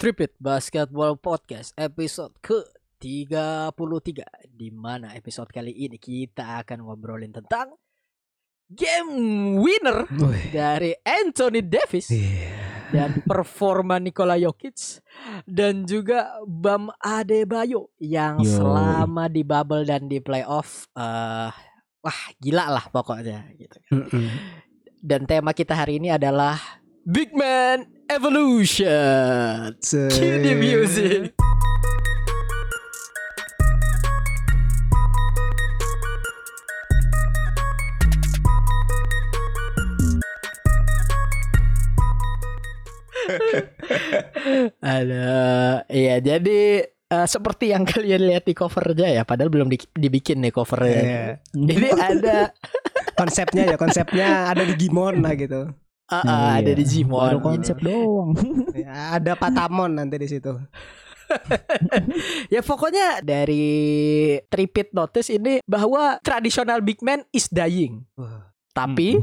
Tripit Basketball Podcast episode ke 33 di mana episode kali ini kita akan ngobrolin tentang game winner dari Anthony Davis dan performa Nikola Jokic dan juga Bam Adebayo yang Yoi. selama di bubble dan di playoff eh wah gila lah pokoknya gitu. Dan tema kita hari ini adalah Big Man Evolution. Cue the music. Ada, iya jadi eh, seperti yang kalian lihat di covernya ya, padahal belum di- dibikin nih covernya. Iya. Ini ada, konsepnya ya konsepnya ada di Gimon lah gitu ah, ah, ada di Gmon. Baru gitu. konsep doang. Ya, ada Patamon nanti di situ Ya pokoknya dari tripit notice ini bahwa tradisional big man is dying, tapi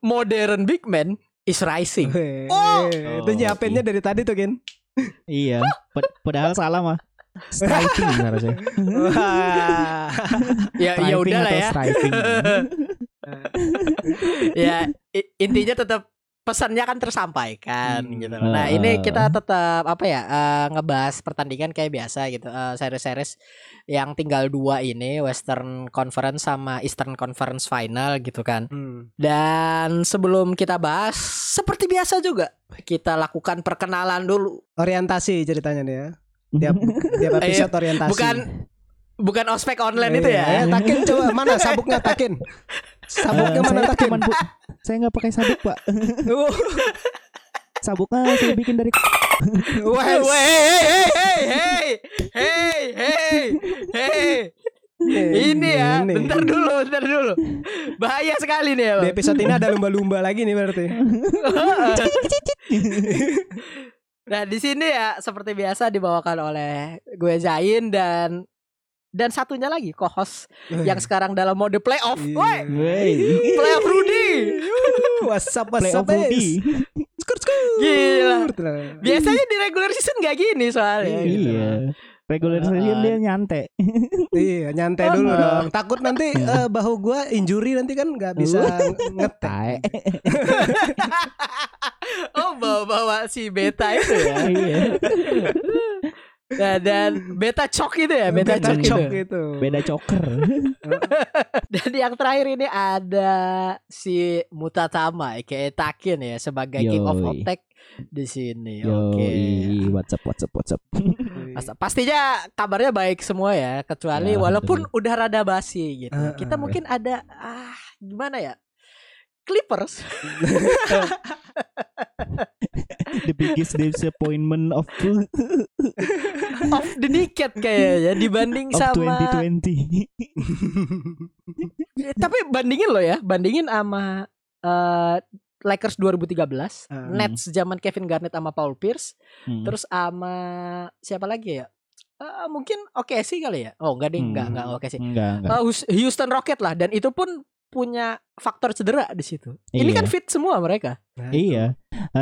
modern big man is rising. Oh. itu nyiapinnya dari tadi tuh Gin iya. Pad- padahal salah mah. Striking harusnya. Ya ya Striping udah lah atau ya. Ya intinya tetap pesannya kan tersampaikan Hmm. gitu. Nah, ini kita tetap apa ya eh, ngebahas pertandingan kayak biasa gitu. Eh, series-series yang tinggal dua ini Western Conference sama Eastern Conference Final gitu kan. Hmm. Dan sebelum kita bahas seperti biasa juga kita lakukan perkenalan dulu. orientasi ceritanya nih ya tiap tiap Eh, episode orientasi Bukan bukan ospek online itu Iya, ya. eh, Takin coba mana sabuknya Takin sabuknya Eh, mana saya cuman bu- saya nggak pakai sabuk pak. Uh, Sabuknya saya bikin dari. wes. Hey, hey, hey, hey, hey, hey, hey. Ini ya, Ini. bentar dulu, bentar dulu. Bahaya sekali nih ya, di episode ini ada lumba-lumba lagi nih berarti Nah, di sini ya seperti biasa dibawakan oleh gue Zain dan dan satunya lagi co-host yang sekarang dalam mode playoff. Iya. Woi, playoff Rudy. WhatsApp Playoff WhatsApp Rudy. Skur skur. Gila. Biasanya di regular season gak gini soalnya. gitu. Iya. Regular season dia nyantai. Iya, nyantai dulu Oh. dong. Takut nanti eh, bahu gua injury nanti kan nggak bisa ngetek. Oh, bawa-bawa si beta itu ya. Iya. Nah, dan beta cok itu ya, beta, Beta cok, cok itu. gitu. Beda choker. Dan yang terakhir ini ada si Mutatama kayak Takin ya sebagai king of Yoi. attack di sini. Oke. WhatsApp, WhatsApp, WhatsApp. Pas- Pastinya kabarnya baik semua ya, kecuali Ya, walaupun udah rada basi gitu. Uh, Kita uh. mungkin ada ah gimana ya? Clippers. The biggest disappointment of of the Naked kayaknya dibanding of sama 2020. Eh, tapi bandingin lo ya, bandingin sama eh, Lakers 2013, Hmm. Nets zaman Kevin Garnett sama Paul Pierce, Hmm. terus sama siapa lagi ya? Eh, mungkin oke sih kali ya. Oh, enggak deh, enggak, Hmm. enggak oke sih. enggak, enggak. Hus- Houston Rocket lah dan itu pun punya faktor cedera di situ. Ini Iya. kan fit semua mereka. Nah, Iya.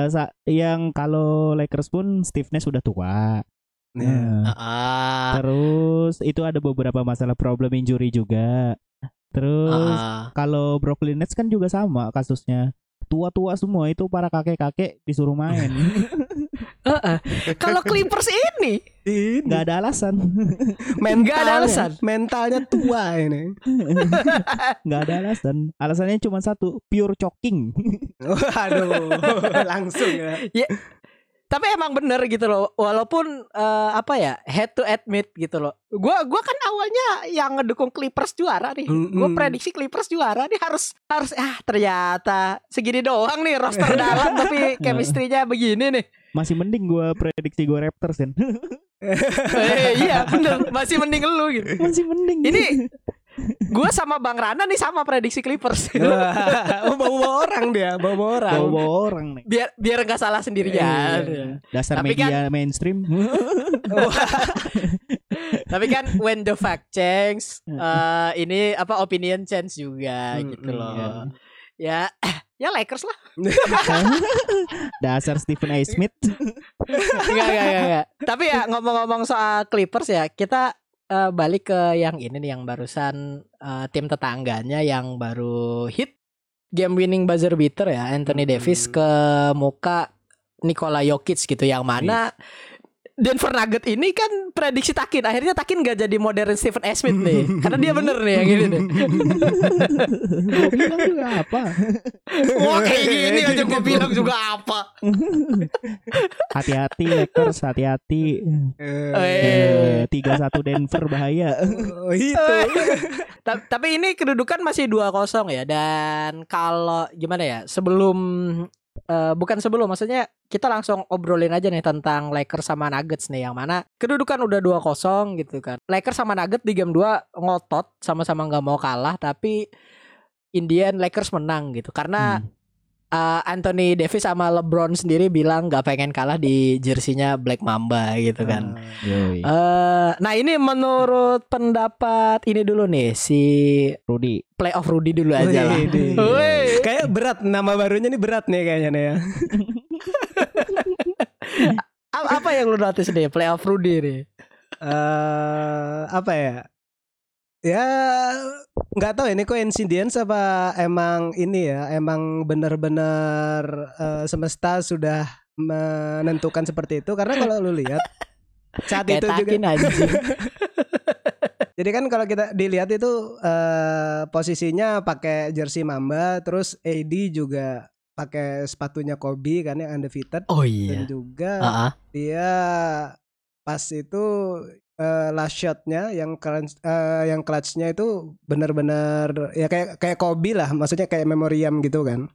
Sa- yang kalau Lakers pun Steve Nash sudah tua. Nah, Ah, Terus itu ada beberapa masalah problem injury juga. Terus ah. kalau Brooklyn Nets kan juga sama kasusnya. Tua-tua semua itu para kakek-kakek disuruh main. Heeh. Kalau Clippers ini Ini nggak ada alasan. mentalnya, ada alasan. Mentalnya tua ini. nggak ada alasan. Alasannya cuma satu, pure choking. Waduh, langsung ya. Tapi emang bener gitu loh, walaupun eh, apa ya head to admit gitu loh. Gua gua kan awalnya yang ngedukung Clippers juara nih. Gua Mm-mm. prediksi Clippers juara nih harus harus ah ternyata segini doang nih roster dalam tapi chemistry-nya begini nih. Masih mending gua prediksi gua Raptors kan. Eh, iya bener masih mending lu gitu. Masih mending. Ini gua sama Bang Rana nih sama prediksi Clippers. Oh, bawa orang dia, bawa orang. bawa orang nih. biar biar nggak salah sendirian. Iya. Dasar Tapi media mainstream. Tapi kan when the fact change, eh, ini apa opinion change juga Hmm, gitu loh. iya. Ya Ya Lakers lah. Dasar Stephen A. Smith. Enggak, enggak, enggak, enggak. Tapi ya ngomong-ngomong soal Clippers ya, kita eh, balik ke yang ini nih yang barusan eh, tim tetangganya yang baru hit game winning buzzer beater ya Anthony Davis Hmm. ke muka Nikola Jokic gitu yang mana Denver Nugget ini kan prediksi Takin akhirnya Takin gak jadi modern Stephen A. Smith nih karena dia bener nih yang ini nih Gue bilang juga apa? wah kayak gini aja gue bilang juga apa Hati-hati Lakers, hati-hati. Eh. Eh, 3-1 Denver bahaya. Oh, itu. Ta- tapi ini kedudukan masih 2-0 ya dan kalau gimana ya sebelum eh, bukan sebelum maksudnya kita langsung obrolin aja nih tentang Lakers sama Nuggets nih yang mana kedudukan udah 2-0 gitu kan. Lakers sama Nuggets di game 2 ngotot sama-sama nggak mau kalah tapi Indian Lakers menang gitu karena Hmm. Eh, Anthony Davis sama LeBron sendiri bilang nggak pengen kalah di jersinya Black Mamba gitu kan. Yoi. Eh, nah ini menurut pendapat ini dulu nih si Rudy. playoff Rudy dulu aja lah. Wih, Wih. Kayak berat nama barunya nih berat nih kayaknya nih ya. Apa yang lu notice nih playoff Rudy nih? eh apa ya? Ya nggak tahu ini coincidence apa emang ini ya emang benar-benar eh, semesta sudah menentukan seperti itu karena kalau lu lihat saat itu juga. Jadi kan kalau kita dilihat itu eh, posisinya pakai jersey Mamba, terus AD juga pakai sepatunya Kobe kan yang undefeated Oh dan iya. juga Ah, dia pas itu eh, last shotnya yang clutch, eh, yang clutchnya itu benar-benar ya kayak kayak Kobe lah, maksudnya kayak memoriam gitu kan.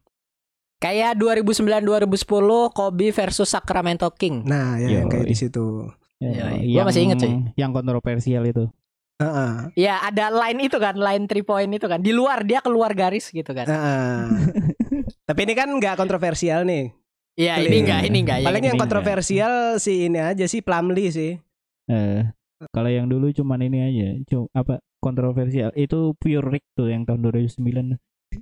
Kayak 2009 2010 Kobe versus Sacramento King. Nah, ya yang kayak di situ. Yoi. Ya, Gua masih inget, cuy. Yang kontroversial itu. Heeh. Ya ada line itu kan, line three point itu kan. Di luar dia keluar garis gitu kan. Heeh. Tapi ini kan nggak kontroversial nih. Iya, ini enggak, ini enggak ya. Paling ini yang enggak. kontroversial sih ini aja sih Plumlee sih. Eh, kalau yang dulu cuman ini aja, cuma apa kontroversial itu pure Rick tuh yang tahun 2009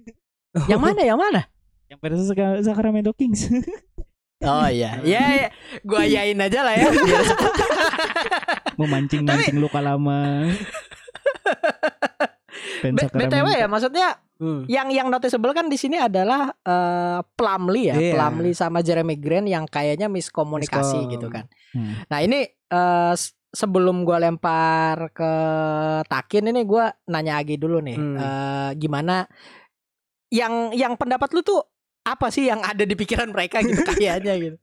Yang mana? Yang mana? yang versus Sacramento Kings. Oh iya. Ya, ya. gua yain aja lah ya. Biar Memancing-mancing luka lama. BTW ya maksudnya Hmm. yang yang noticeable kan di sini adalah eh, Plumlee ya, Iya. Plumlee sama Jeremy Grant yang kayaknya miskomunikasi Miskom. gitu kan. Hmm. Nah, ini s- sebelum gua lempar ke Takin ini gua nanya Agi dulu nih. Hmm. Eh, gimana yang yang pendapat lu tuh apa sih yang ada di pikiran mereka gitu kayaknya gitu.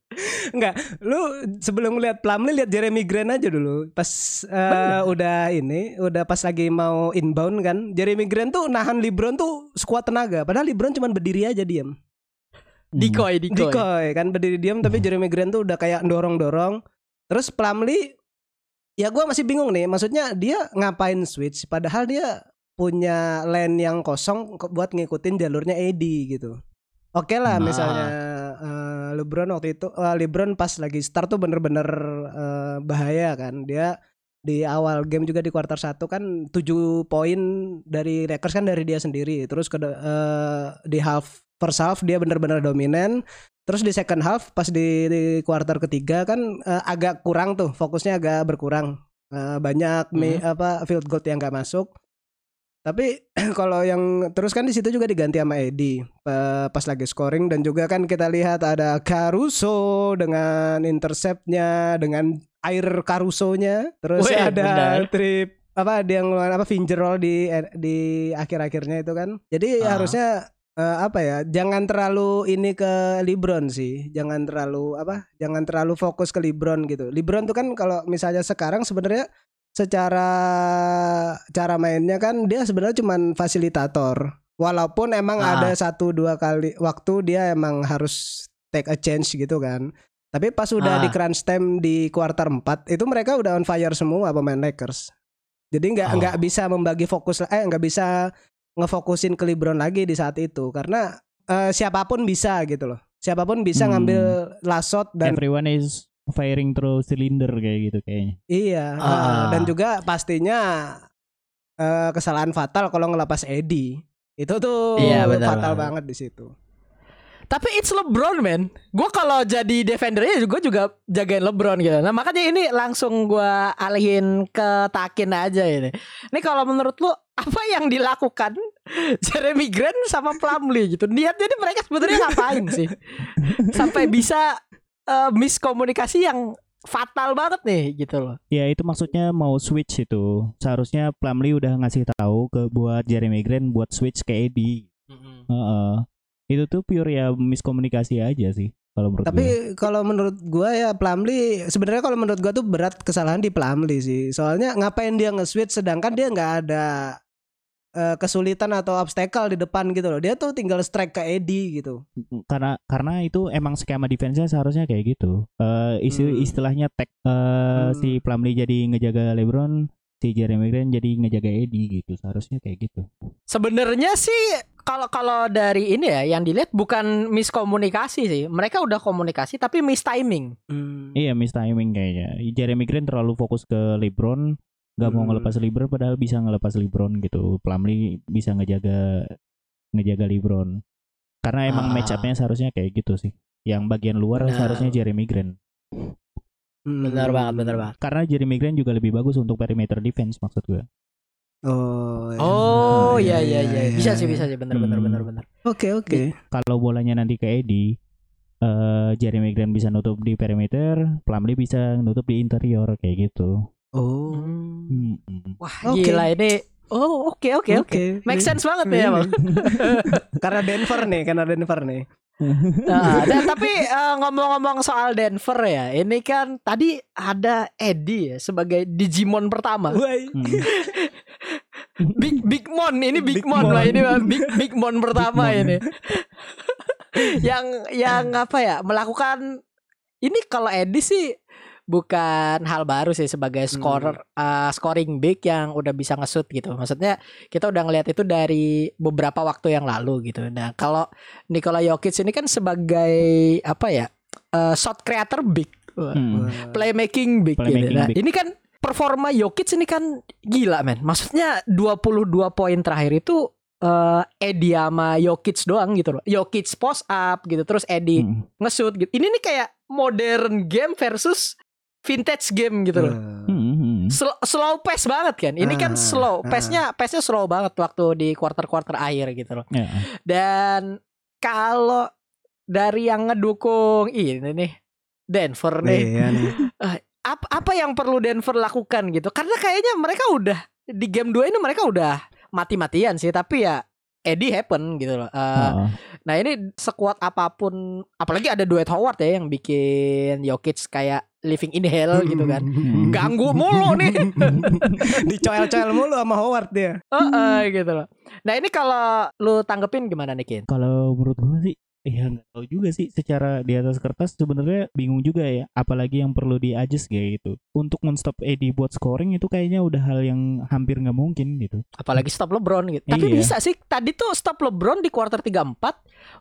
Lu sebelum lihat Plumlee lihat Jeremy Grant aja dulu. Pas eh, udah ini, udah pas lagi mau inbound kan, Jeremy Grant tuh nahan LeBron tuh sekuat tenaga. Padahal LeBron cuma berdiri aja diam. Hmm. Decoy, decoy. Decoy kan berdiri diam tapi Jeremy Grant tuh udah kayak dorong-dorong. Terus Plumlee ya gua masih bingung nih, maksudnya dia ngapain switch padahal dia punya lane yang kosong buat ngikutin jalurnya AD gitu. Oke lah Ah. misalnya eh, LeBron waktu itu eh, LeBron pas lagi start tuh bener-bener eh, bahaya kan. Dia di awal game juga di kuarter 1 kan 7 poin dari Lakers kan dari dia sendiri. Terus ke eh, di half first half dia bener-bener dominan. Terus di second half pas di, di kuarter ketiga kan eh, agak kurang tuh fokusnya agak berkurang. Eh, banyak mi- apa field goal yang gak masuk. Tapi kalau yang terus kan di situ juga diganti sama Edi eh, pas lagi scoring dan juga kan kita lihat ada Caruso dengan interceptnya dengan air Carusonya terus Wih, ada benar. trip apa dia ngeluarin apa finger roll di di akhir-akhirnya itu kan. Jadi Ah. harusnya eh, apa ya jangan terlalu ini ke LeBron sih jangan terlalu apa jangan terlalu fokus ke LeBron gitu LeBron tuh kan kalau misalnya sekarang sebenarnya secara cara mainnya kan dia sebenarnya cuman fasilitator walaupun emang Ah. ada satu dua kali waktu dia emang harus take a change gitu kan tapi pas udah Ah. di crunch time di kuarter 4 itu mereka udah on fire semua pemain Lakers jadi nggak Oh. nggak bisa membagi fokus eh nggak bisa ngefokusin ke LeBron lagi di saat itu karena eh, siapa pun bisa gitu loh siapa pun bisa Hmm. ngambil last shot dan Everyone is firing through cylinder kayak gitu kayaknya. Iya, Ah. uh, dan juga pastinya uh, kesalahan fatal kalau ngelepas Edi. Itu tuh Iya, benar fatal banget di situ. Tapi it's LeBron man. Gue kalau jadi defendernya gue juga jagain LeBron gitu. Nah makanya ini langsung gue alihin ke Takin aja ini. Ini kalau menurut lu apa yang dilakukan Jeremy Grant sama Plumlee gitu? Niat jadi mereka sebenarnya ngapain sih? Sampai bisa uh, miskomunikasi yang fatal banget nih gitu loh. Ya itu maksudnya mau switch itu. Seharusnya Plumlee udah ngasih tahu ke buat Jeremy Grant buat switch ke Eddie. Heeh. Itu tuh pure ya miskomunikasi aja sih kalau menurut Tapi kalau menurut gua ya Plumlee sebenarnya kalau menurut gua tuh berat kesalahan di Plumlee sih. Soalnya ngapain dia nge-switch sedangkan dia nggak ada eh, kesulitan atau obstacle di depan gitu loh. Dia tuh tinggal strike ke Eddie gitu. karena karena itu emang skema defense-nya seharusnya kayak gitu. Eh isti- Hmm. istilahnya tag eh, Hmm. si Plumlee jadi ngejaga LeBron, si Jeremy Grant jadi ngejaga Eddie gitu. Seharusnya kayak gitu. Sebenarnya sih kalau kalau dari ini ya yang dilihat bukan miskomunikasi sih. Mereka udah komunikasi tapi mistiming. Iya, miss timing kayaknya. Jeremy Grant terlalu fokus ke LeBron, nggak mau Hmm. ngelepas LeBron padahal bisa ngelepas LeBron gitu. Plumlee bisa ngejaga ngejaga LeBron. Karena emang Ah. match up-nya seharusnya kayak gitu sih. Yang bagian luar Benar. seharusnya Jeremy Grant. Hmm. Benar banget, benar banget. Karena Jeremy Grant juga lebih bagus untuk perimeter defense maksud gue. Oh. ya. Oh iya iya iya. Bisa sih bisa sih benar benar Hmm. benar benar. Oke oke. Kalau bolanya nanti ke Eddie, eh Jeremy Grant bisa nutup di perimeter, Plumlee bisa nutup di interior kayak gitu. Oh. Hmm. Wah Oke. gila ini. Oh oke oke oke. Make sense banget ya emang. karena Denver nih, karena Denver nih. Nah, dan tapi eh, ngomong-ngomong soal Denver ya, ini kan tadi ada Eddie ya sebagai Digimon pertama. Woi. Hmm. Big Big Mon ini Big, Big Mon Mon. lah ini mah Big Big Mon pertama Big Mon. ini. yang yang apa ya melakukan ini kalau Eddie sih bukan hal baru sih sebagai Hmm. scorer uh, scoring big yang udah bisa nge-shoot gitu. Maksudnya kita udah ngelihat itu dari beberapa waktu yang lalu gitu. Nah, kalau Nikola Jokic ini kan sebagai apa ya? uh, shot creator big. Hmm. Playmaking big gitu. Playmaking Nah, big. ini kan performa Jokic ini kan gila men. Maksudnya 22 poin terakhir itu eh Eddie sama Jokic doang gitu loh. Jokic post up gitu terus Eddie Hmm. nge-shoot gitu. Ini nih kayak modern game versus vintage game gitu loh. Hmm, hmm. Slow, slow pace banget kan. Ini kan Ah, slow. ah. Pace-nya pace-nya slow banget waktu di quarter-quarter akhir gitu loh. Ya. Dan kalau dari yang ngedukung ini nih Denver nih Iya nih. apa apa yang perlu Denver lakukan gitu karena kayaknya mereka udah di game 2 ini mereka udah mati-matian sih tapi ya Eddie happen gitu loh. Eh, Heeh. Nah ini sekuat apa pun, apalagi ada duet Howard ya yang bikin Jokic kayak living in hell gitu kan. Hmm. Ganggu mulu nih. Dicoel-coel mulu sama Howard dia. Heeh, gitu loh. Nah ini kalau lu tanggepin gimana nih Kin? Kalau menurut gue sih ya nggak tahu juga sih secara di atas kertas sebenarnya bingung juga ya apalagi yang perlu di adjust kayak gitu untuk men-stop Eddie buat scoring itu kayaknya udah hal yang hampir nggak mungkin gitu Apalagi stop LeBron gitu. Tapi Iya. bisa sih tadi tuh stop LeBron di quarter 3-4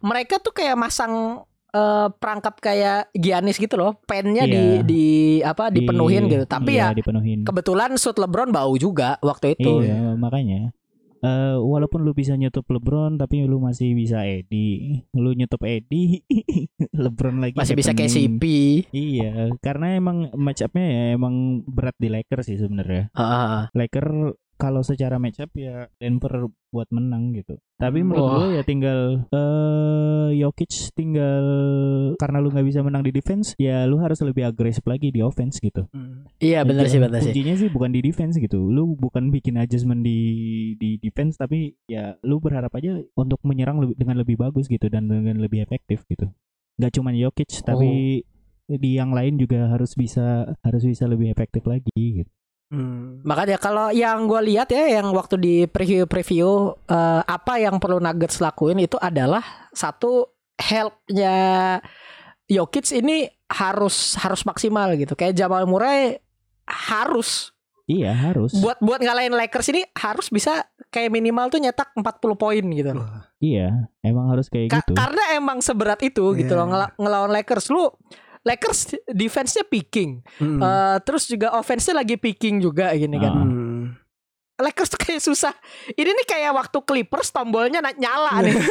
mereka tuh kayak masang eh, perangkap kayak Giannis gitu loh. Pennya di Iya. di apa dipenuhin Di- gitu. Tapi iya, ya dipenuhin kebetulan shoot LeBron bau juga waktu itu. Iya, makanya. Eh walaupun lu bisa nyutup LeBron tapi lu masih bisa Eddie. Lu nyutup Eddie, LeBron lagi Masih bisa. KCP. Iya, karena emang match up-nya ya emang berat di Lakers sih sebenarnya. Heeh. Lakers kalau secara match up ya Denver buat menang gitu. Tapi menurut Wah. gue ya tinggal eh Jokic tinggal karena lu nggak bisa menang di defense, ya lu harus lebih agresif lagi di offense gitu. Iya benar sih benar sih. Kuncinya sih bukan di defense gitu. Lu bukan bikin adjustment di di defense tapi ya lu berharap aja untuk menyerang lebih, dengan lebih bagus gitu dan dengan lebih efektif gitu. Gak cuma Jokic tapi Oh. di yang lain juga harus bisa harus bisa lebih efektif lagi gitu. Hmm. Makanya kalau yang gue lihat ya yang waktu di preview-preview eh, apa yang perlu Nuggets lakuin itu adalah satu helpnya Jokic ini harus harus maksimal gitu. Kayak Jamal Murray harus Iya harus. buat buat ngalahin Lakers ini harus bisa kayak minimal tuh nyetak 40 poin gitu loh. Iya, emang harus kayak Ka- gitu. Karena emang seberat itu gitu Iya. loh ngela- ngelawan Lakers lu Lakers defense-nya picking. Hmm. Eh, terus juga offense-nya lagi picking juga gini kan. Hmm. Lakers tuh kayak susah. Ini nih kayak waktu Clippers tombolnya nyala nih.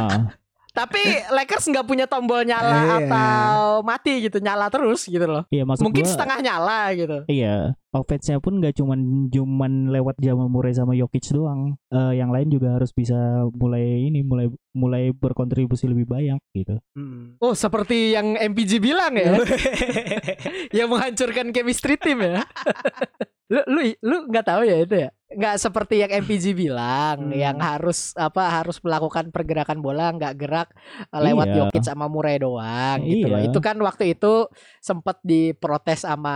Ah, Tapi Lakers nggak punya tombol nyala Iya. atau mati gitu, nyala terus gitu loh. Iya maksud Mungkin gua, setengah nyala gitu. Iya, offense-nya pun gak cuman cuman lewat Jamal Murray sama Jokic doang. Eh, yang lain juga harus bisa mulai ini mulai mulai berkontribusi lebih banyak gitu. Hmm. Oh, seperti yang MPG bilang ya, yang menghancurkan chemistry team ya. lu lu lu nggak tahu ya itu ya? Nggak seperti yang MPG bilang, Hmm. yang harus apa harus melakukan pergerakan bola nggak gerak eh, lewat Iya. Jokic sama Murray doang gitu loh. Iya. Itu kan waktu itu sempat diprotes sama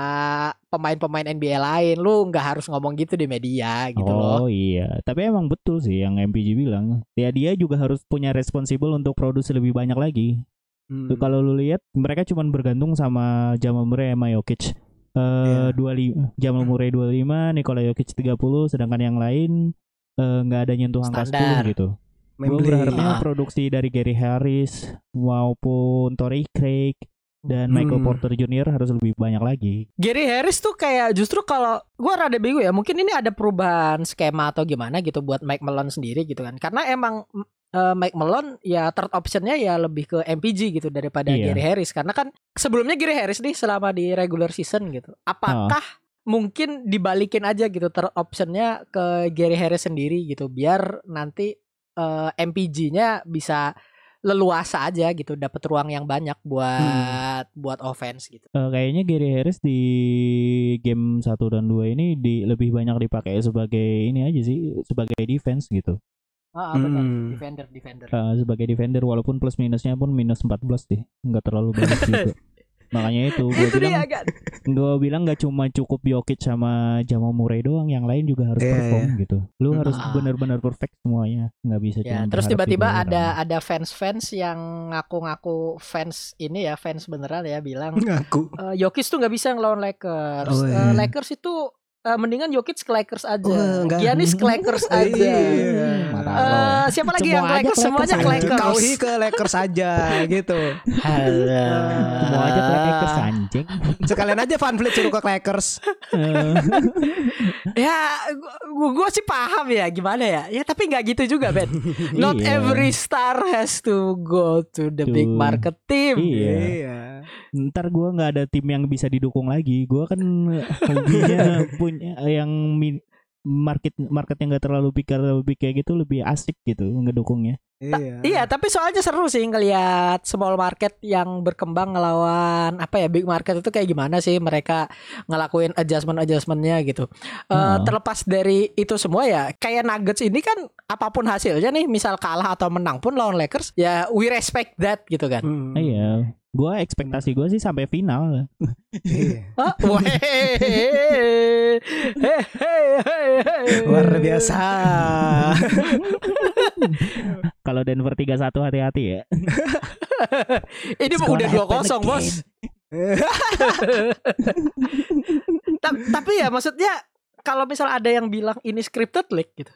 pemain-pemain NBA lain. Lu nggak harus ngomong gitu di media gitu loh. oh iya, tapi emang betul sih yang MPG bilang. Ya dia juga harus punya responsibel untuk produksi lebih banyak lagi. Hmm. Tuh, kalau lu lihat mereka cuman bergantung sama Jamal Murray sama Jokic. Eh Iya. 25 Jamal Murray 25, Nikola Jokic 30, sedangkan yang lain eh, nggak ada nyentuh angka Standar. 10 gitu. Gue berharapnya Ah. produksi dari Gary Harris maupun Torrey Craig dan Michael Hmm. Porter Jr. harus lebih banyak lagi. Gary Harris tuh kayak justru kalau gua rada bingung ya, mungkin ini ada perubahan skema atau gimana gitu buat Mike Malone sendiri gitu kan. Karena emang eh, Mike Malone ya third optionnya ya lebih ke MPG gitu daripada Iya. Gary Harris karena kan sebelumnya Gary Harris nih selama di regular season gitu. Apakah mungkin dibalikin aja gitu third optionnya ke Gary Harris sendiri gitu biar nanti eh, MPG-nya bisa leluasa aja gitu, dapat ruang yang banyak buat buat offense gitu. Eh, kayaknya Gary Harris di game 1 dan 2 ini di lebih banyak dipakai sebagai ini aja sih, sebagai defense gitu. Ah, ah, benar. Hmm. Defender, defender. Eh, sebagai defender walaupun plus minusnya pun minus 14 sih, nggak terlalu banyak juga. Makanya itu gue itu dia bilang kan. gue bilang nggak cuma cukup Jokic sama Jamal Murray doang, yang lain juga harus Iya, perform gitu. Lu Hmm. harus Ah. benar-benar perfect semuanya, nggak bisa Ya, cuma terus berharap tiba-tiba ada orang. ada fans-fans yang ngaku-ngaku fans ini ya fans beneran ya bilang ngaku. "Eh, Jokic tuh nggak bisa ngelawan Lakers. Oh, Eh, iya. Lakers itu eh, mendingan Jokic ke Lakers aja. Enggak. Giannis ke Lakers aja. Iya. Mata Eh, lo. siapa lagi Semua yang ke aja Lakers? ke Semuanya ke Lakers aja. Kauhi ke Lakers aja gitu. Halo. Semua aja ke Lakers anjing. Sekalian aja Van Vliet suruh ke Lakers. Ya, gua, gua sih paham ya gimana ya. Ya tapi nggak gitu juga, Ben. Not Iya. every star has to go to the big market team. Iya. Iya. Ntar gua nggak ada tim yang bisa didukung lagi. Gua kan hobinya punya yang market market yang gak terlalu big terlalu big kayak gitu lebih asik gitu ngedukungnya. Iya. Iya, tapi soalnya seru sih ngelihat small market yang berkembang ngelawan apa ya big market itu kayak gimana sih mereka ngelakuin adjustment adjustmentnya gitu. Eh, Hmm. Terlepas dari itu semua ya, kayak Nuggets ini kan apa pun hasilnya nih, misal kalah atau menang pun lawan Lakers, ya we respect that gitu kan. Hmm. Iya. Gua ekspektasi gua sih sampai final. Iya. Luar biasa. Kalau Denver 3-1 hati-hati ya. Ini mah udah gonna 2-0, happen Bos. Ta- tapi ya maksudnya kalau misal ada yang bilang ini scripted league gitu.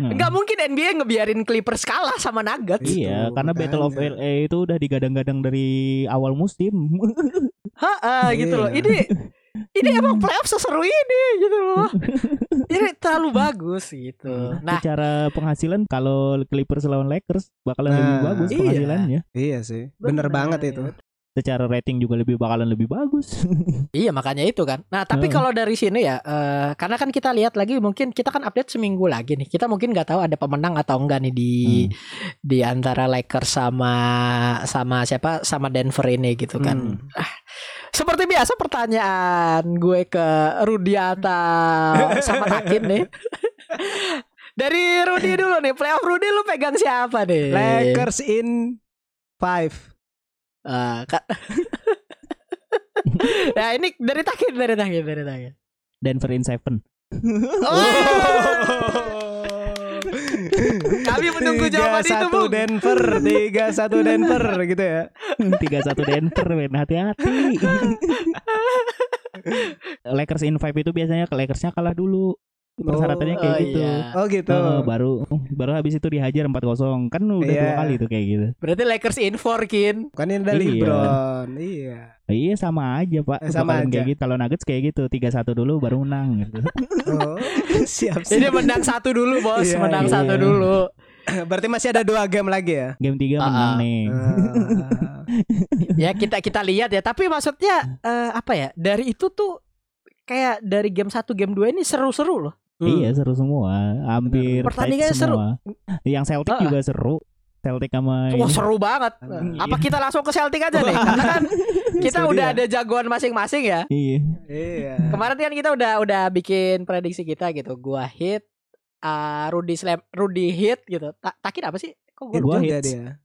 Hmm. Nggak mungkin NBA ngebiarin Clippers kalah sama Nuggets. Iya, Itu, karena Battle of. LA itu udah digadang-gadang dari awal musim. Ha, gitu loh. Iya. Ini ini emang playoff seseru ini gitu loh. Ini terlalu bagus gitu. Nah, Secara penghasilan kalau Clippers lawan Lakers bakalan Nah, lebih bagus iya. penghasilannya. Iya sih. Bener banget itu. Secara rating juga lebih bakalan lebih bagus. Iya makanya itu kan. Nah tapi Heeh. kalau dari sini ya, eh, karena kan kita lihat lagi mungkin kita kan update seminggu lagi nih. Kita mungkin nggak tahu ada pemenang atau enggak nih di Hmm. di antara Lakers sama sama siapa sama Denver ini gitu kan. Hmm. Ah, seperti biasa pertanyaan gue ke Rudiata sama Takin nih. Dari Rudi dulu nih, playoff Rudi lu pegang siapa nih? Lakers in five. Ah, Kak. nah ini dari Takin, dari Takin, dari Takin. Denver in seven. Kami menunggu jawaban itu, 3-1 Bung. Denver, 3-1 Denver gitu ya. 3-1 Denver men hati-hati. Lakers in five itu biasanya ke Lakersnya kalah dulu. Persyaratannya kayak Oh, gitu. iya. Oh gitu. Eh, baru baru habis itu dihajar 4-0 kan udah Iya. dua kali tuh kayak gitu. Berarti Lakers in four, Kin. Kan ini ada Iya. LeBron. Iya. Iya sama aja pak. Eh, sama aja. kayak gitu. Kalau Nuggets kayak gitu 3-1 dulu baru menang gitu. Oh, siap Jadi siap. menang satu dulu, Bos. Iya, menang iya. satu dulu. Berarti masih ada dua game lagi ya. Game 3 Ah, menang nih. ya kita kita lihat ya. Tapi maksudnya eh, apa ya? Dari itu tuh kayak dari game 1 game 2 ini seru-seru loh. Iya seru semua, hampir tight semua. Yang Celtic Ah, ah. juga seru. Celtic sama Wah seru banget. Hmm. Apa kita langsung ke Celtic aja nih? Karena kan kita udah dia. ada jagoan masing-masing ya. Iya. Iya. Kemarin kan kita udah udah bikin prediksi kita gitu. Gua hit, uh, Rudy slam, Rudy hit gitu. Ta Takin apa sih? Kok Hit gua Gua dia.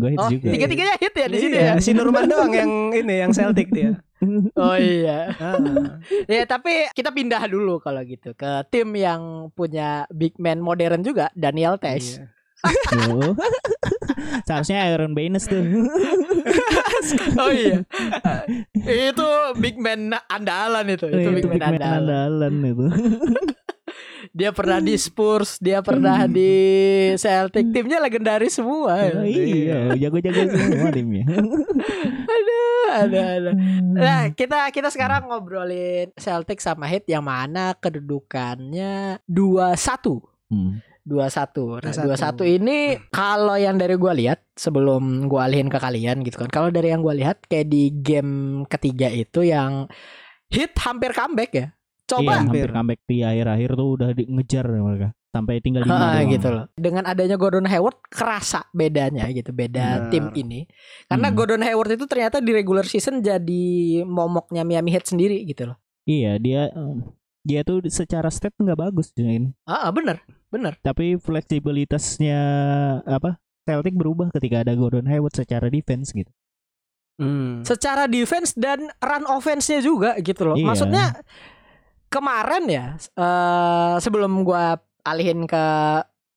Gue hits Oh, juga. tiga-tiganya hit ya di sini Iya, ya. Si Nurman doang yang ini yang Celtic dia. Oh iya. Ah. Ya tapi kita pindah dulu kalau gitu ke tim yang punya big man modern juga, Daniel Tesh. Iya. Seharusnya Iron Baines tuh. Oh iya. itu big man andalan itu. Itu Itu big man big man andalan. andalan itu. Dia pernah di Spurs, dia pernah di Celtic. Timnya legendaris semua. Oh, iya, jago-jago semua timnya. Aduh, ada ada. Nah, kita kita sekarang ngobrolin Celtic sama Heat yang mana kedudukannya 2-1. Hmm. 21. Nah, 21. 21 ini kalau yang dari gua lihat sebelum gua alihin ke kalian gitu kan. Kalau dari yang gua lihat kayak di game ketiga itu yang hit hampir comeback ya. Iya, Coba hampir Hampir. comeback di akhir-akhir tuh udah di- ngejar mereka. Sampai tinggal lima Ah, doang. gitu loh. Dengan adanya Gordon Hayward kerasa bedanya gitu, beda Benar. tim ini. Karena Hmm. Gordon Hayward itu ternyata di regular season jadi momoknya Miami Heat sendiri gitu loh. Iya, dia dia tuh secara stat nggak bagus Jin. Ah, ah, bener, bener. Tapi fleksibilitasnya apa? Celtic berubah ketika ada Gordon Hayward secara defense gitu. Hmm. secara defense dan run offense-nya juga gitu loh. Iya. Maksudnya kemarin ya eh sebelum gua alihin ke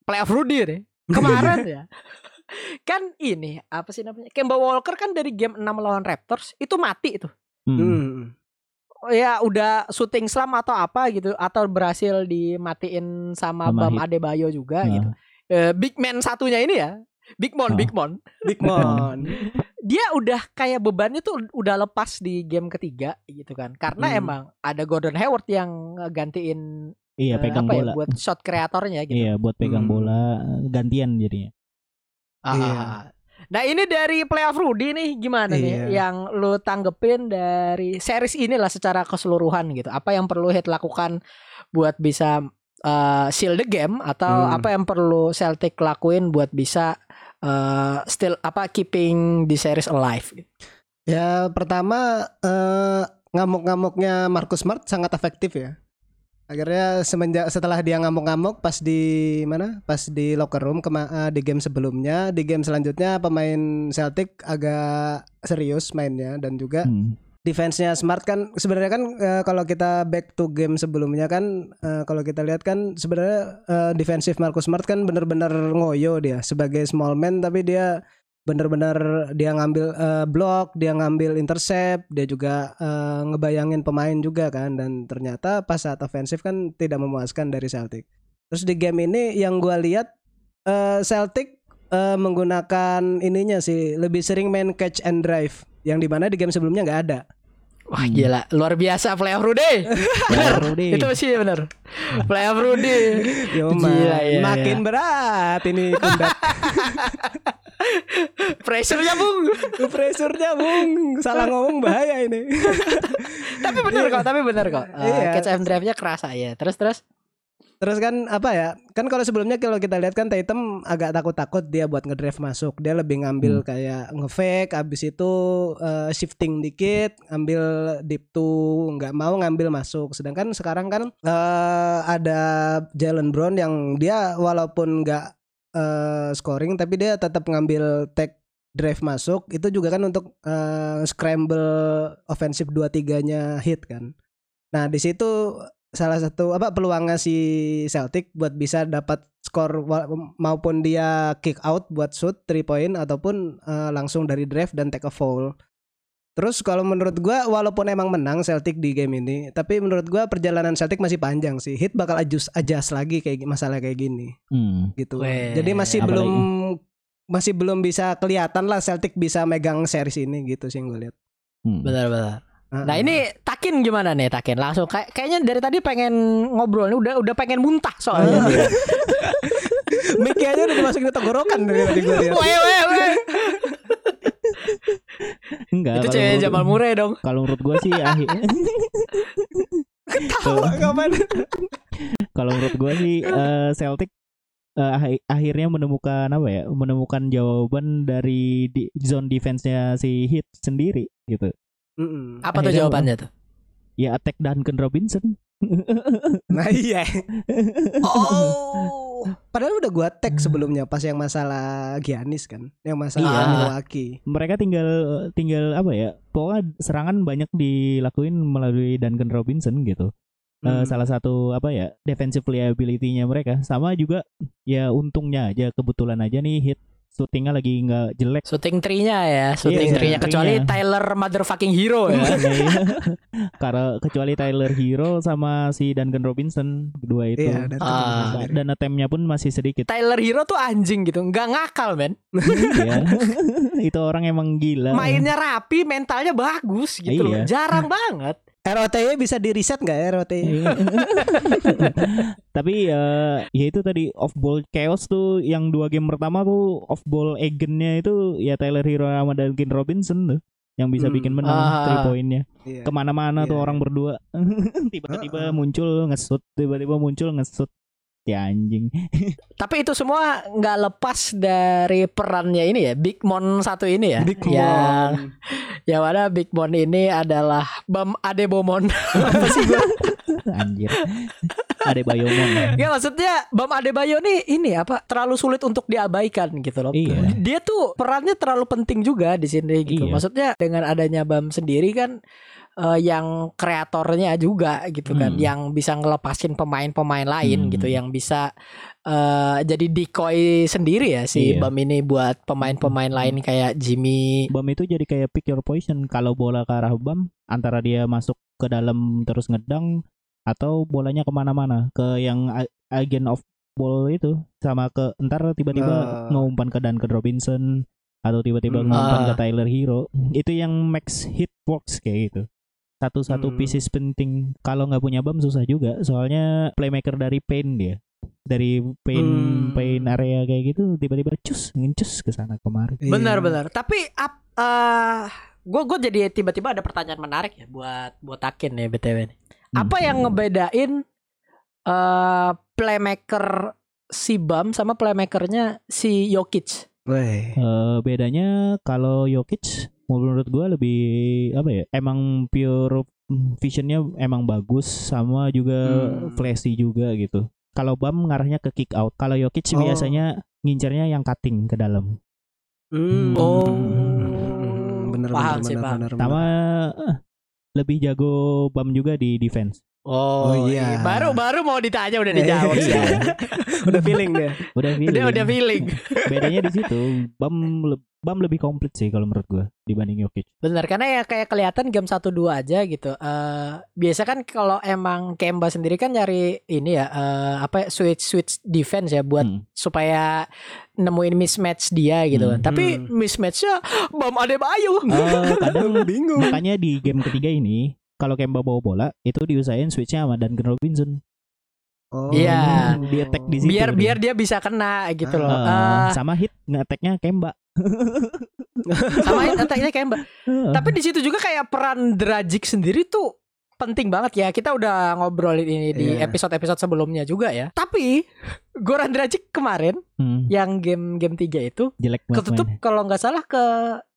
playoff Rudy nih. Kemarin ya. Kan ini apa sih namanya? Kemba Walker kan dari game 6 lawan Raptors itu mati itu. Hmm. Hmm. Ya udah shooting slam atau apa gitu atau berhasil dimatiin sama, Sama Bam Heat. Adebayo juga Nah, gitu. Eh, big man satunya ini ya. Big Mon, Ah. Big Mon. Big Mon. dia udah kayak bebannya tuh udah lepas di game ketiga gitu kan karena Hmm. emang ada Gordon Hayward yang gantiin Iya, eh, pegang apa ya, bola. buat shot kreatornya gitu. Iya, buat pegang Hmm. bola gantian jadinya. Ah, Iya. ah, ah. Nah ini dari playoff Rudy nih gimana nih Iya. yang lu tanggepin dari series inilah secara keseluruhan gitu. Apa yang perlu Heat lakukan buat bisa uh, seal the game atau Hmm. apa yang perlu Celtic lakuin buat bisa uh, still apa keeping the series alive? Ya pertama eh, ngamuk-ngamuknya Marcus Smart sangat efektif ya. Akhirnya semenjak setelah dia ngamuk-ngamuk pas di mana? Pas di locker room kema- eh, di game sebelumnya, di game selanjutnya pemain Celtic agak serius mainnya dan juga Hmm. Defense-nya Smart kan sebenarnya kan eh, kalau kita back to game sebelumnya kan eh, kalau kita lihat kan sebenarnya eh, defensif Marcus Smart kan benar-benar ngoyo dia sebagai small man tapi dia benar-benar dia ngambil eh, block, dia ngambil intercept, dia juga eh, ngebayangin pemain juga kan dan ternyata pas saat ofensif kan tidak memuaskan dari Celtic. Terus di game ini yang gua lihat eh, Celtic eh, menggunakan ininya sih lebih sering main catch and drive yang di mana di game sebelumnya nggak ada. Wah Hmm. gila luar biasa playoff Rudy. bener. Rudy. Itu sih bener. Playoff Rudy. Yo, Gila, iya, makin iya. berat ini pundak. Pressure-nya bung. Pressure-nya bung, salah ngomong bahaya ini. tapi bener kok, tapi bener kok. Uh, Iya. Catch and drive-nya kerasa ya. Terus terus. Terus kan apa ya? Kan kalau sebelumnya kalau kita lihat kan Tatum agak takut-takut dia buat ngedrive masuk. Dia lebih ngambil kayak ngefake, abis itu eh, shifting dikit, ngambil deep two, nggak mau ngambil masuk. Sedangkan sekarang kan eh, ada Jalen Brown yang dia walaupun nggak eh, scoring tapi dia tetap ngambil take drive masuk. Itu juga kan untuk eh, scramble offensive 2-3-nya hit kan. Nah, di situ salah satu apa peluangnya si Celtic buat bisa dapat skor maupun dia kick out buat shoot 3 point ataupun eh, langsung dari drive dan take a foul. Terus kalau menurut gua walaupun emang menang Celtic di game ini, tapi menurut gua perjalanan Celtic masih panjang sih. Hit bakal adjust adjust lagi kayak masalah kayak gini Hmm. gitu. Weh, Jadi masih apalagi- belum masih belum bisa kelihatan lah Celtic bisa megang series ini gitu sih gue lihat. Hmm. Benar benar. Ah, Nah ini Takin gimana nih Takin? Langsung kayak kayaknya dari tadi pengen ngobrol nih udah udah pengen muntah soalnya. Mic-nya aja udah dimasukin ke tenggorokan dari tadi gue lihat. Weh, weh, weh. Enggak. Itu cewek Jamal Murray dong. Kalau menurut gua sih akhir Tawa kapan? kalau menurut gua sih eh, Celtic akhi- akhirnya menemukan apa ya? Menemukan jawaban dari di, zone defense-nya si Heat sendiri gitu. Mm-mm. Apa tuh Akhirnya jawabannya tuh? Ya attack Duncan Robinson. Nah iya. Oh. Padahal udah gua tag sebelumnya pas yang masalah Giannis kan, yang masalah Iya. Milwaukee. Mereka tinggal tinggal apa ya? Pokoknya serangan banyak dilakuin melalui Duncan Robinson gitu. Eh, Hmm. salah satu apa ya defensive liability-nya mereka sama juga ya untungnya aja kebetulan aja nih hit shootingnya lagi nggak jelek Shooting tree-nya ya, shooting Iya, tree-nya kecuali tree-nya. Tyler motherfucking hero ya. karena kecuali Tyler Hero sama si Duncan Robinson kedua itu Iya, dan Ah. sendiri. dan attempt-nya pun masih sedikit Tyler Hero tuh anjing gitu, nggak ngakal men. ya itu orang emang gila Mainnya rapi, mentalnya bagus gitu loh. Iya. Jarang banget. ROT-nya bisa di reset nggak ya ROT? Iya. Tapi ya ya itu tadi off ball chaos tuh yang dua game pertama tuh off ball agentnya itu ya Tyler Hero sama Duncan Robinson tuh yang bisa Hmm. bikin menang Ah. three pointnya Iya. ke mana-mana tuh Iya, orang berdua tiba-tiba Ah, ah. muncul ngesut tiba-tiba muncul ngesut ya anjing Tapi itu semua nggak lepas dari perannya ini ya, Big Mon satu ini ya. Big yang, yang mana Big Mon ini adalah Bam Adebomon. Apa sih gua? anjir ada Bayomon Ya maksudnya Bam Adebayo nih ini apa terlalu sulit untuk diabaikan gitu loh. Iya. Dia tuh perannya terlalu penting juga di sini gitu. Iya. Maksudnya dengan adanya Bam sendiri kan eh, yang kreatornya juga gitu kan, Hmm. yang bisa ngelepasin pemain-pemain lain Hmm. gitu, yang bisa eh, jadi decoy sendiri ya si Iya. Bam ini buat pemain-pemain lain kayak Jimmy. Bam itu jadi kayak pick your poison kalau bola ke arah Bam antara dia masuk ke dalam terus ngedang atau bolanya ke mana-mana ke yang agent of ball itu sama ke ntar tiba-tiba Nah. ngumpan ke Duncan Robinson atau tiba-tiba Hmm. ngumpan ke Ah. Tyler Hero itu yang max hit works kayak gitu satu-satu Hmm. pieces penting kalau nggak punya Bam susah juga soalnya playmaker dari paint dia dari paint Hmm. paint area kayak gitu tiba-tiba cus ngencus ke sana kemari Iya. Benar-benar. Tapi ap eh gue gue jadi tiba-tiba ada pertanyaan menarik ya buat buat Akin ya btw nih. Apa Hmm. yang ngebedain eh playmaker si Bam sama playmakernya si Jokic? Weh. Eh, bedanya kalau Jokic menurut gua lebih apa ya? Emang pure visionnya emang bagus sama juga Hmm. flashy juga gitu. Kalau Bam ngarahnya ke kick out. Kalau Jokic Oh. biasanya ngincernya yang cutting ke dalam. Hmm. Oh. bener Paham bener sih, bener paham. bener. Sama eh, lebih jago Bam juga di defense. Oh, Oh, iya. Baru baru mau ditanya udah dijawab sih. Iya. udah feeling dia. Udah feeling. Udah udah feeling. Bedanya di situ Bam le- Bam lebih komplit sih kalau menurut gua dibanding Jokic. Bener karena ya kayak kelihatan game 1 2 aja gitu. Eh biasa kan kalau emang Kemba sendiri kan nyari ini ya eh, apa ya, switch switch defense ya buat Hmm. supaya nemuin mismatch dia gitu kan. Hmm. Tapi Hmm. mismatchnya Bam Adebayo. Eh, kadang bingung. Makanya di game ketiga ini kalau Kemba bawa bola itu diusahain switchnya sama Duncan Robinson. Oh. Iya. Dia attack di situ. Biar dia. biar dia bisa kena gitu loh. Eh, Eh, sama hit nge-attacknya Kemba. sama attack-nya Kemba. Heeh. Tapi di situ juga kayak peran Dragic sendiri tuh penting banget ya. Kita udah ngobrolin ini di Iya. episode-episode sebelumnya juga ya. Tapi Goran Dragic kemarin Hmm, yang game game 3 itu jelek banget ketutup kalau nggak salah ke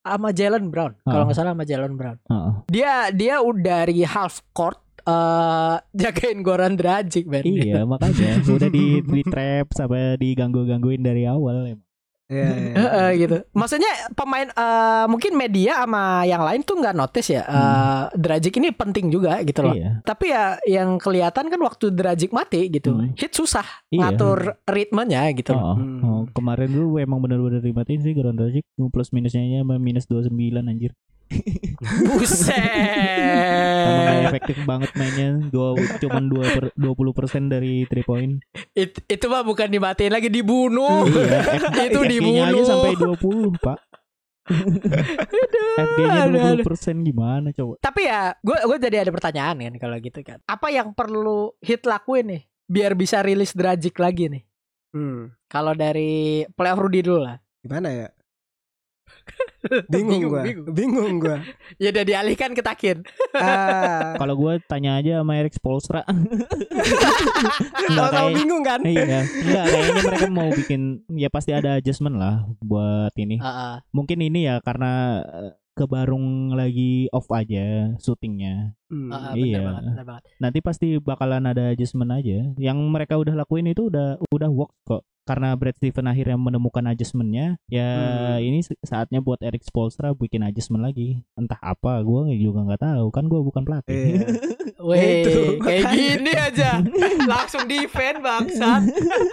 sama Jalen Brown. Kalau Ah. nggak salah sama Jalen Brown. Heeh. Dia dia udah dari half court eh jagain Goran Dragic. Iya makanya udah di, di trap sampai diganggu-gangguin dari awal emang. Iya, iya. Heeh, gitu. Maksudnya pemain eh, mungkin media sama yang lain tuh nggak notice ya. eh Dragic ini penting juga gitu loh. Iya. Tapi ya yang kelihatan kan waktu Dragic mati gitu, Hmm. hit susah Iya. ngatur ritmenya gitu. loh. Oh, Hmm. oh, kemarin dulu emang bener-bener dimatiin sih Goran Dragic plus minusnya minus 29 anjir. Buset. efektif banget mainnya. Dua cuman 2 per, 20% dari 3 point. It- itu mah bukan dimatiin lagi dibunuh. Iya, Itu FG-nya aja dibunuh. sampai 20, Pak. FG-nya aduh, 20% gimana coba? Tapi ya, gue gue jadi ada pertanyaan kan kalau gitu kan. Apa yang perlu hit lakuin nih biar bisa rilis Dragic lagi nih? Hmm. Kalau dari playoff Rudy dulu lah. Gimana ya? Bingung, Bingung, gua. bingung. Bingung gua. Ya udah dialihkan ke Takin. Ah. Kalau gue tanya aja sama Eric Spolstra. Enggak Kalau kamu kayak bingung kan? Iya, enggak kayaknya mereka mau bikin ya pasti ada adjustment lah buat ini. Heeh. Mungkin ini ya karena eh, kebarung lagi off aja syutingnya. Hmm. Heeh, Iya. banget, banget. Nanti pasti bakalan ada adjustment aja. Yang mereka udah lakuin itu udah udah work kok. Karena Brad Steven akhirnya menemukan adjustmentnya, ya Hmm. ini saatnya buat Eric Spolstra bikin adjustment lagi. Entah apa, gue juga nggak tahu. Kan gue bukan pelatih. Iya. Weh, Itu, kayak gini aja. Langsung defend bangsat.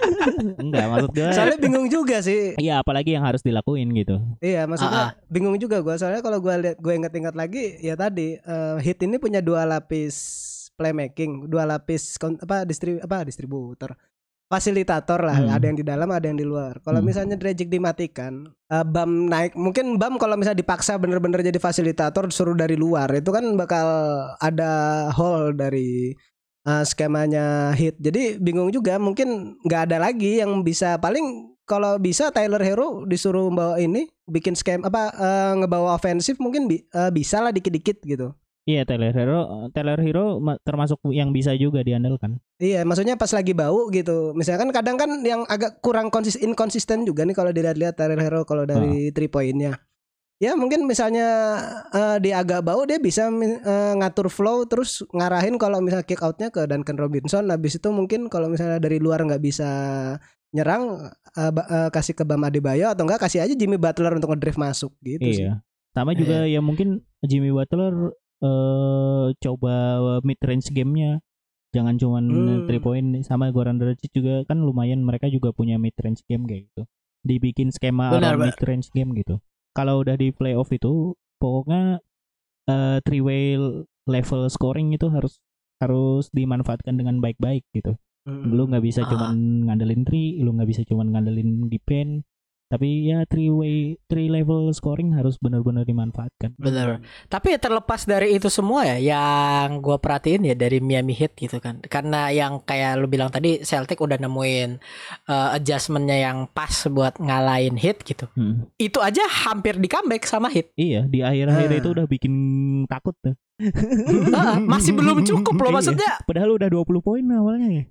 Enggak, maksud gue. Soalnya bingung juga sih. Iya, apalagi yang harus dilakuin gitu. Iya, maksudnya bingung juga gua. Soalnya kalau gua lihat gue ingat-ingat lagi ya tadi eh, hit ini punya dua lapis playmaking, dua lapis kon- apa distri apa distributor. Fasilitator lah, Hmm. ada yang di dalam, ada yang di luar. Kalau Hmm. misalnya Dragic dimatikan, eh, Bam naik, mungkin Bam kalau misalnya dipaksa bener-bener jadi fasilitator suruh dari luar, itu kan bakal ada hole dari eh, skemanya hit. Jadi bingung juga, mungkin nggak ada lagi yang bisa paling kalau bisa Tyler Hero disuruh bawa ini bikin scam apa eh, ngebawa ofensif mungkin bi- eh, bisa lah dikit-dikit gitu. Iya, Taylor Hero, Taylor Hero ma- termasuk yang bisa juga diandalkan. Iya, maksudnya pas lagi bau gitu. Misalkan kadang kan yang agak kurang konsis inkonsisten juga nih kalau dilihat-lihat Tyler Hero kalau dari three pointnya. Ya mungkin misalnya eh, dia agak bau dia bisa eh, ngatur flow terus ngarahin kalau misalnya kick outnya ke Duncan Robinson. Habis itu mungkin kalau misalnya dari luar nggak bisa nyerang eh, ba- eh, kasih ke Bam Adebayo atau enggak kasih aja Jimmy Butler untuk ngedrive masuk gitu sih. Iya. Sama juga ya mungkin Jimmy Butler eh coba mid range gamenya. Jangan cuman Hmm. three point sama Goran Dragic juga kan lumayan mereka juga punya mid range game kayak gitu. Dibikin skema Benar, mid range game gitu. Kalau udah di playoff itu pokoknya eh three way level scoring itu harus harus dimanfaatkan dengan baik-baik gitu. Mm. Lu nggak bisa Ah. cuman ngandelin three, lu nggak bisa cuman ngandelin defense. Tapi ya three way three level scoring harus benar-benar dimanfaatkan. Bener. Tapi terlepas dari itu semua ya, yang gue perhatiin ya dari Miami Heat gitu kan. Karena yang kayak lu bilang tadi, Celtic udah nemuin uh, adjustmentnya yang pas buat ngalahin Heat gitu. Hmm. Itu aja hampir di comeback sama Heat. Iya, di akhir-akhir Ah. itu udah bikin takut tuh. Ah, masih belum cukup loh Iya. maksudnya. Padahal udah 20 poin awalnya ya.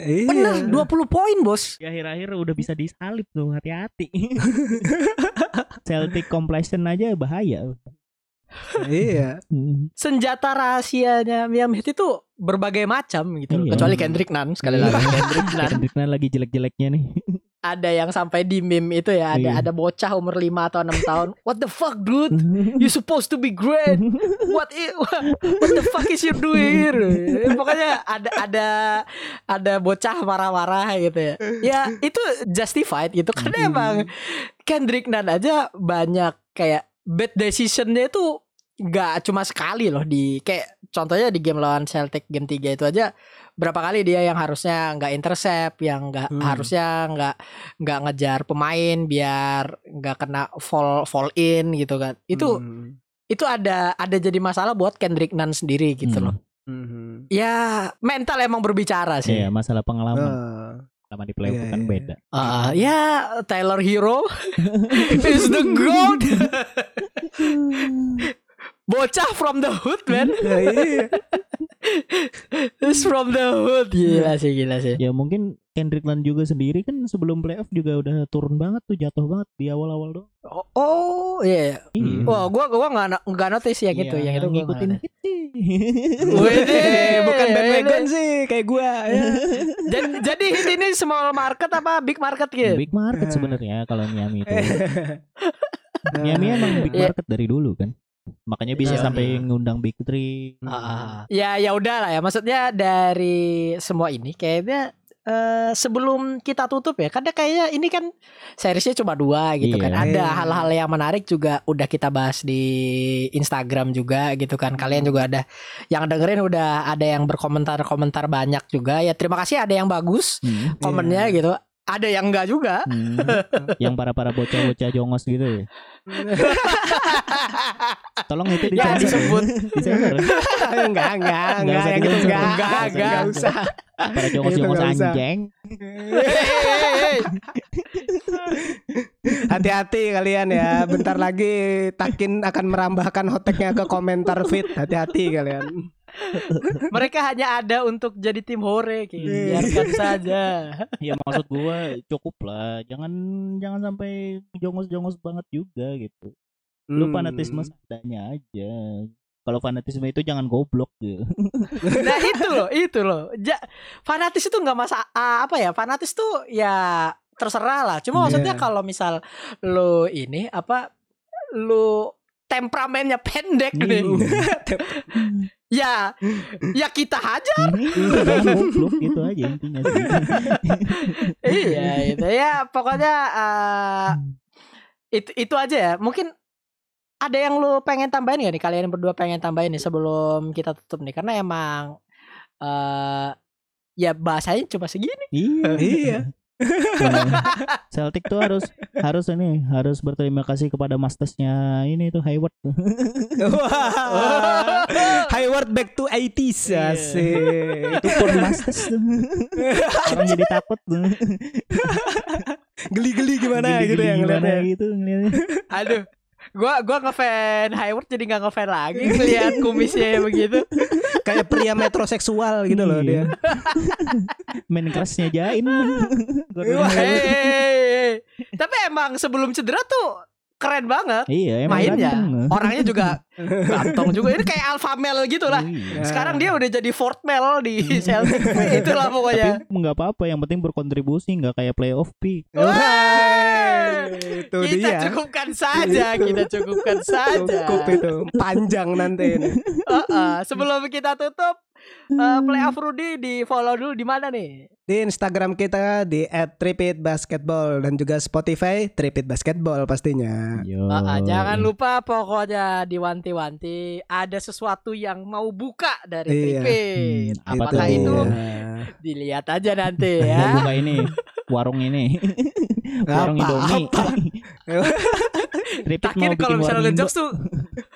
Iya. Bener 20 poin bos. Di akhir-akhir udah bisa disalip tuh, hati-hati. Celtic completion aja bahaya. iya. Hmm. Senjata rahasianya Miami Heat itu berbagai macam gitu. Iya. Kecuali Kendrick Nunn sekali lagi Kendrick Nunn. Kendrick Nunn lagi jelek-jeleknya nih. Ada yang sampai di meme itu ya, ada Iya. ada bocah umur 5 atau 6 tahun. What the fuck dude? You supposed to be great. What i- what the fuck is you doing here? Pokoknya ada ada ada bocah marah-marah gitu ya. Ya itu justified gitu karena emang Kendrick Nunn aja banyak kayak bad decisionnya itu nggak cuma sekali loh di kayak contohnya di game lawan Celtic game 3 itu aja berapa kali dia yang harusnya nggak intercept yang nggak Hmm. harusnya nggak nggak ngejar pemain biar nggak kena fall fall in gitu kan itu Hmm. itu ada ada jadi masalah buat Kendrick Nunn sendiri gitu Hmm. loh Mhm. ya mental emang berbicara sih Iya, masalah pengalaman. Ah. Sama di playoff Iya, kan iya, beda. Ah, ya Tyler Hero is the goat bocah from the hood man Ya, iya. is from the hood gila sih gila sih Ya mungkin Kendrick Nunn juga sendiri kan sebelum playoff juga udah turun banget tuh jatuh banget di awal-awal doang. oh, oh iya Iya. Wah, gua gua nggak nggak notice yang itu, Iya, yang itu gua ngikutin hit sih. Wede, bukan bandwagon sih kayak gua ya. jadi, jadi hit ini small market apa big market gitu? Big market sebenarnya kalau Miami itu. Nah, Miami emang big Iya. market dari dulu kan. Makanya bisa Iya. sampai ngundang Big Three. Ah, ya ya udah lah ya. Maksudnya dari semua ini kayaknya eh, sebelum kita tutup ya, karena kayaknya ini kan seriesnya cuma dua gitu Iya. kan. Ada Iya. hal-hal yang menarik juga udah kita bahas di Instagram juga gitu kan. Kalian juga ada yang dengerin udah ada yang berkomentar-komentar banyak juga. Ya terima kasih ada yang bagus Hmm. komennya Iya. gitu. Ada yang enggak juga. Hmm. yang para-para bocah-bocah jongos gitu ya. Tolong itu Ya disensor. disebut. disensor. enggak enggak Nggak enggak usah yang itu disensor. enggak Nggak, enggak nggak. usah Para jongos Itu jongos nggak bisa. anjing. Hati-hati kalian ya. Bentar lagi Takin akan merambahkan hoteknya ke komentar feed. Hati-hati kalian. Mereka hanya ada untuk jadi tim hore, Ki. Iya. biarkan saja. Ya maksud gua cukup lah. Jangan jangan sampai jongos-jongos banget juga gitu. Lu Hmm. fanatisme seadanya aja. Kalau fanatisme itu jangan goblok gitu. Nah itu loh, itu loh. Ja, fanatis itu nggak masa apa ya? Fanatis tuh ya terserah lah. Cuma maksudnya Iya. kalau misal lu ini apa lu temperamennya pendek nih. ya, ya kita goblok gitu aja intinya iya, itu ya pokoknya eh, itu itu aja ya. Mungkin ada yang lu pengen tambahin gak nih? Kalian berdua pengen tambahin nih sebelum kita tutup nih karena emang eh ya bahasanya cuma segini. iya. Iya. Celtic tuh harus harus ini harus berterima kasih kepada mastersnya ini tuh Hayward. Hayward back to 80s Iya. asik. itu pun masters tuh. Orang jadi takut tuh. Geli-geli gimana gitu ya ngeliatnya. gitu ngeliatnya. Aduh, gua gua ngefan Hayward jadi nggak ngefan lagi ngeliat kumisnya begitu. Kayak pria metroseksual gitu loh dia. Iya. Main kerasnya jain. Hey. Tapi emang sebelum cedera tuh keren banget Iya, emang mainnya. ganteng. Orangnya juga ganteng juga. Ini kayak alpha male gitu lah. Iya. Sekarang dia udah jadi fourth male di Celtic. Itulah pokoknya. Tapi nggak apa-apa, yang penting berkontribusi nggak kayak playoff P. Wah, itu kita dia. cukupkan saja, kita cukupkan saja. Cukup itu panjang nanti ini. Uh-uh. Sebelum kita tutup, uh, playoff Rudy di follow dulu di mana nih? Di Instagram kita di @tripitbasketball dan juga Spotify Tripit Basketball pastinya. Yo. Uh-uh, jangan lupa pokoknya diwanti-wanti ada sesuatu yang mau buka dari Iya. Tripit. Hmm, apa Apakah tuh? itu dia. dilihat aja nanti ya. buka ini warung ini. warung Apa, Indomie. apa? Takir mau kalau bikin misalnya ngejokes tuh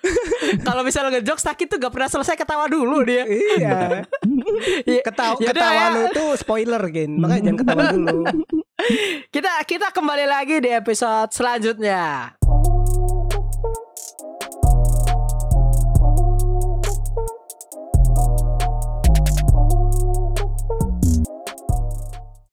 Kalau misalnya ngejokes Takir tuh gak pernah selesai ketawa dulu dia Iya. Iya. Ketawa Yaudah ketawa ya. lu tuh spoiler Gin. Makanya jangan ketawa dulu. Kita kita kembali lagi di episode selanjutnya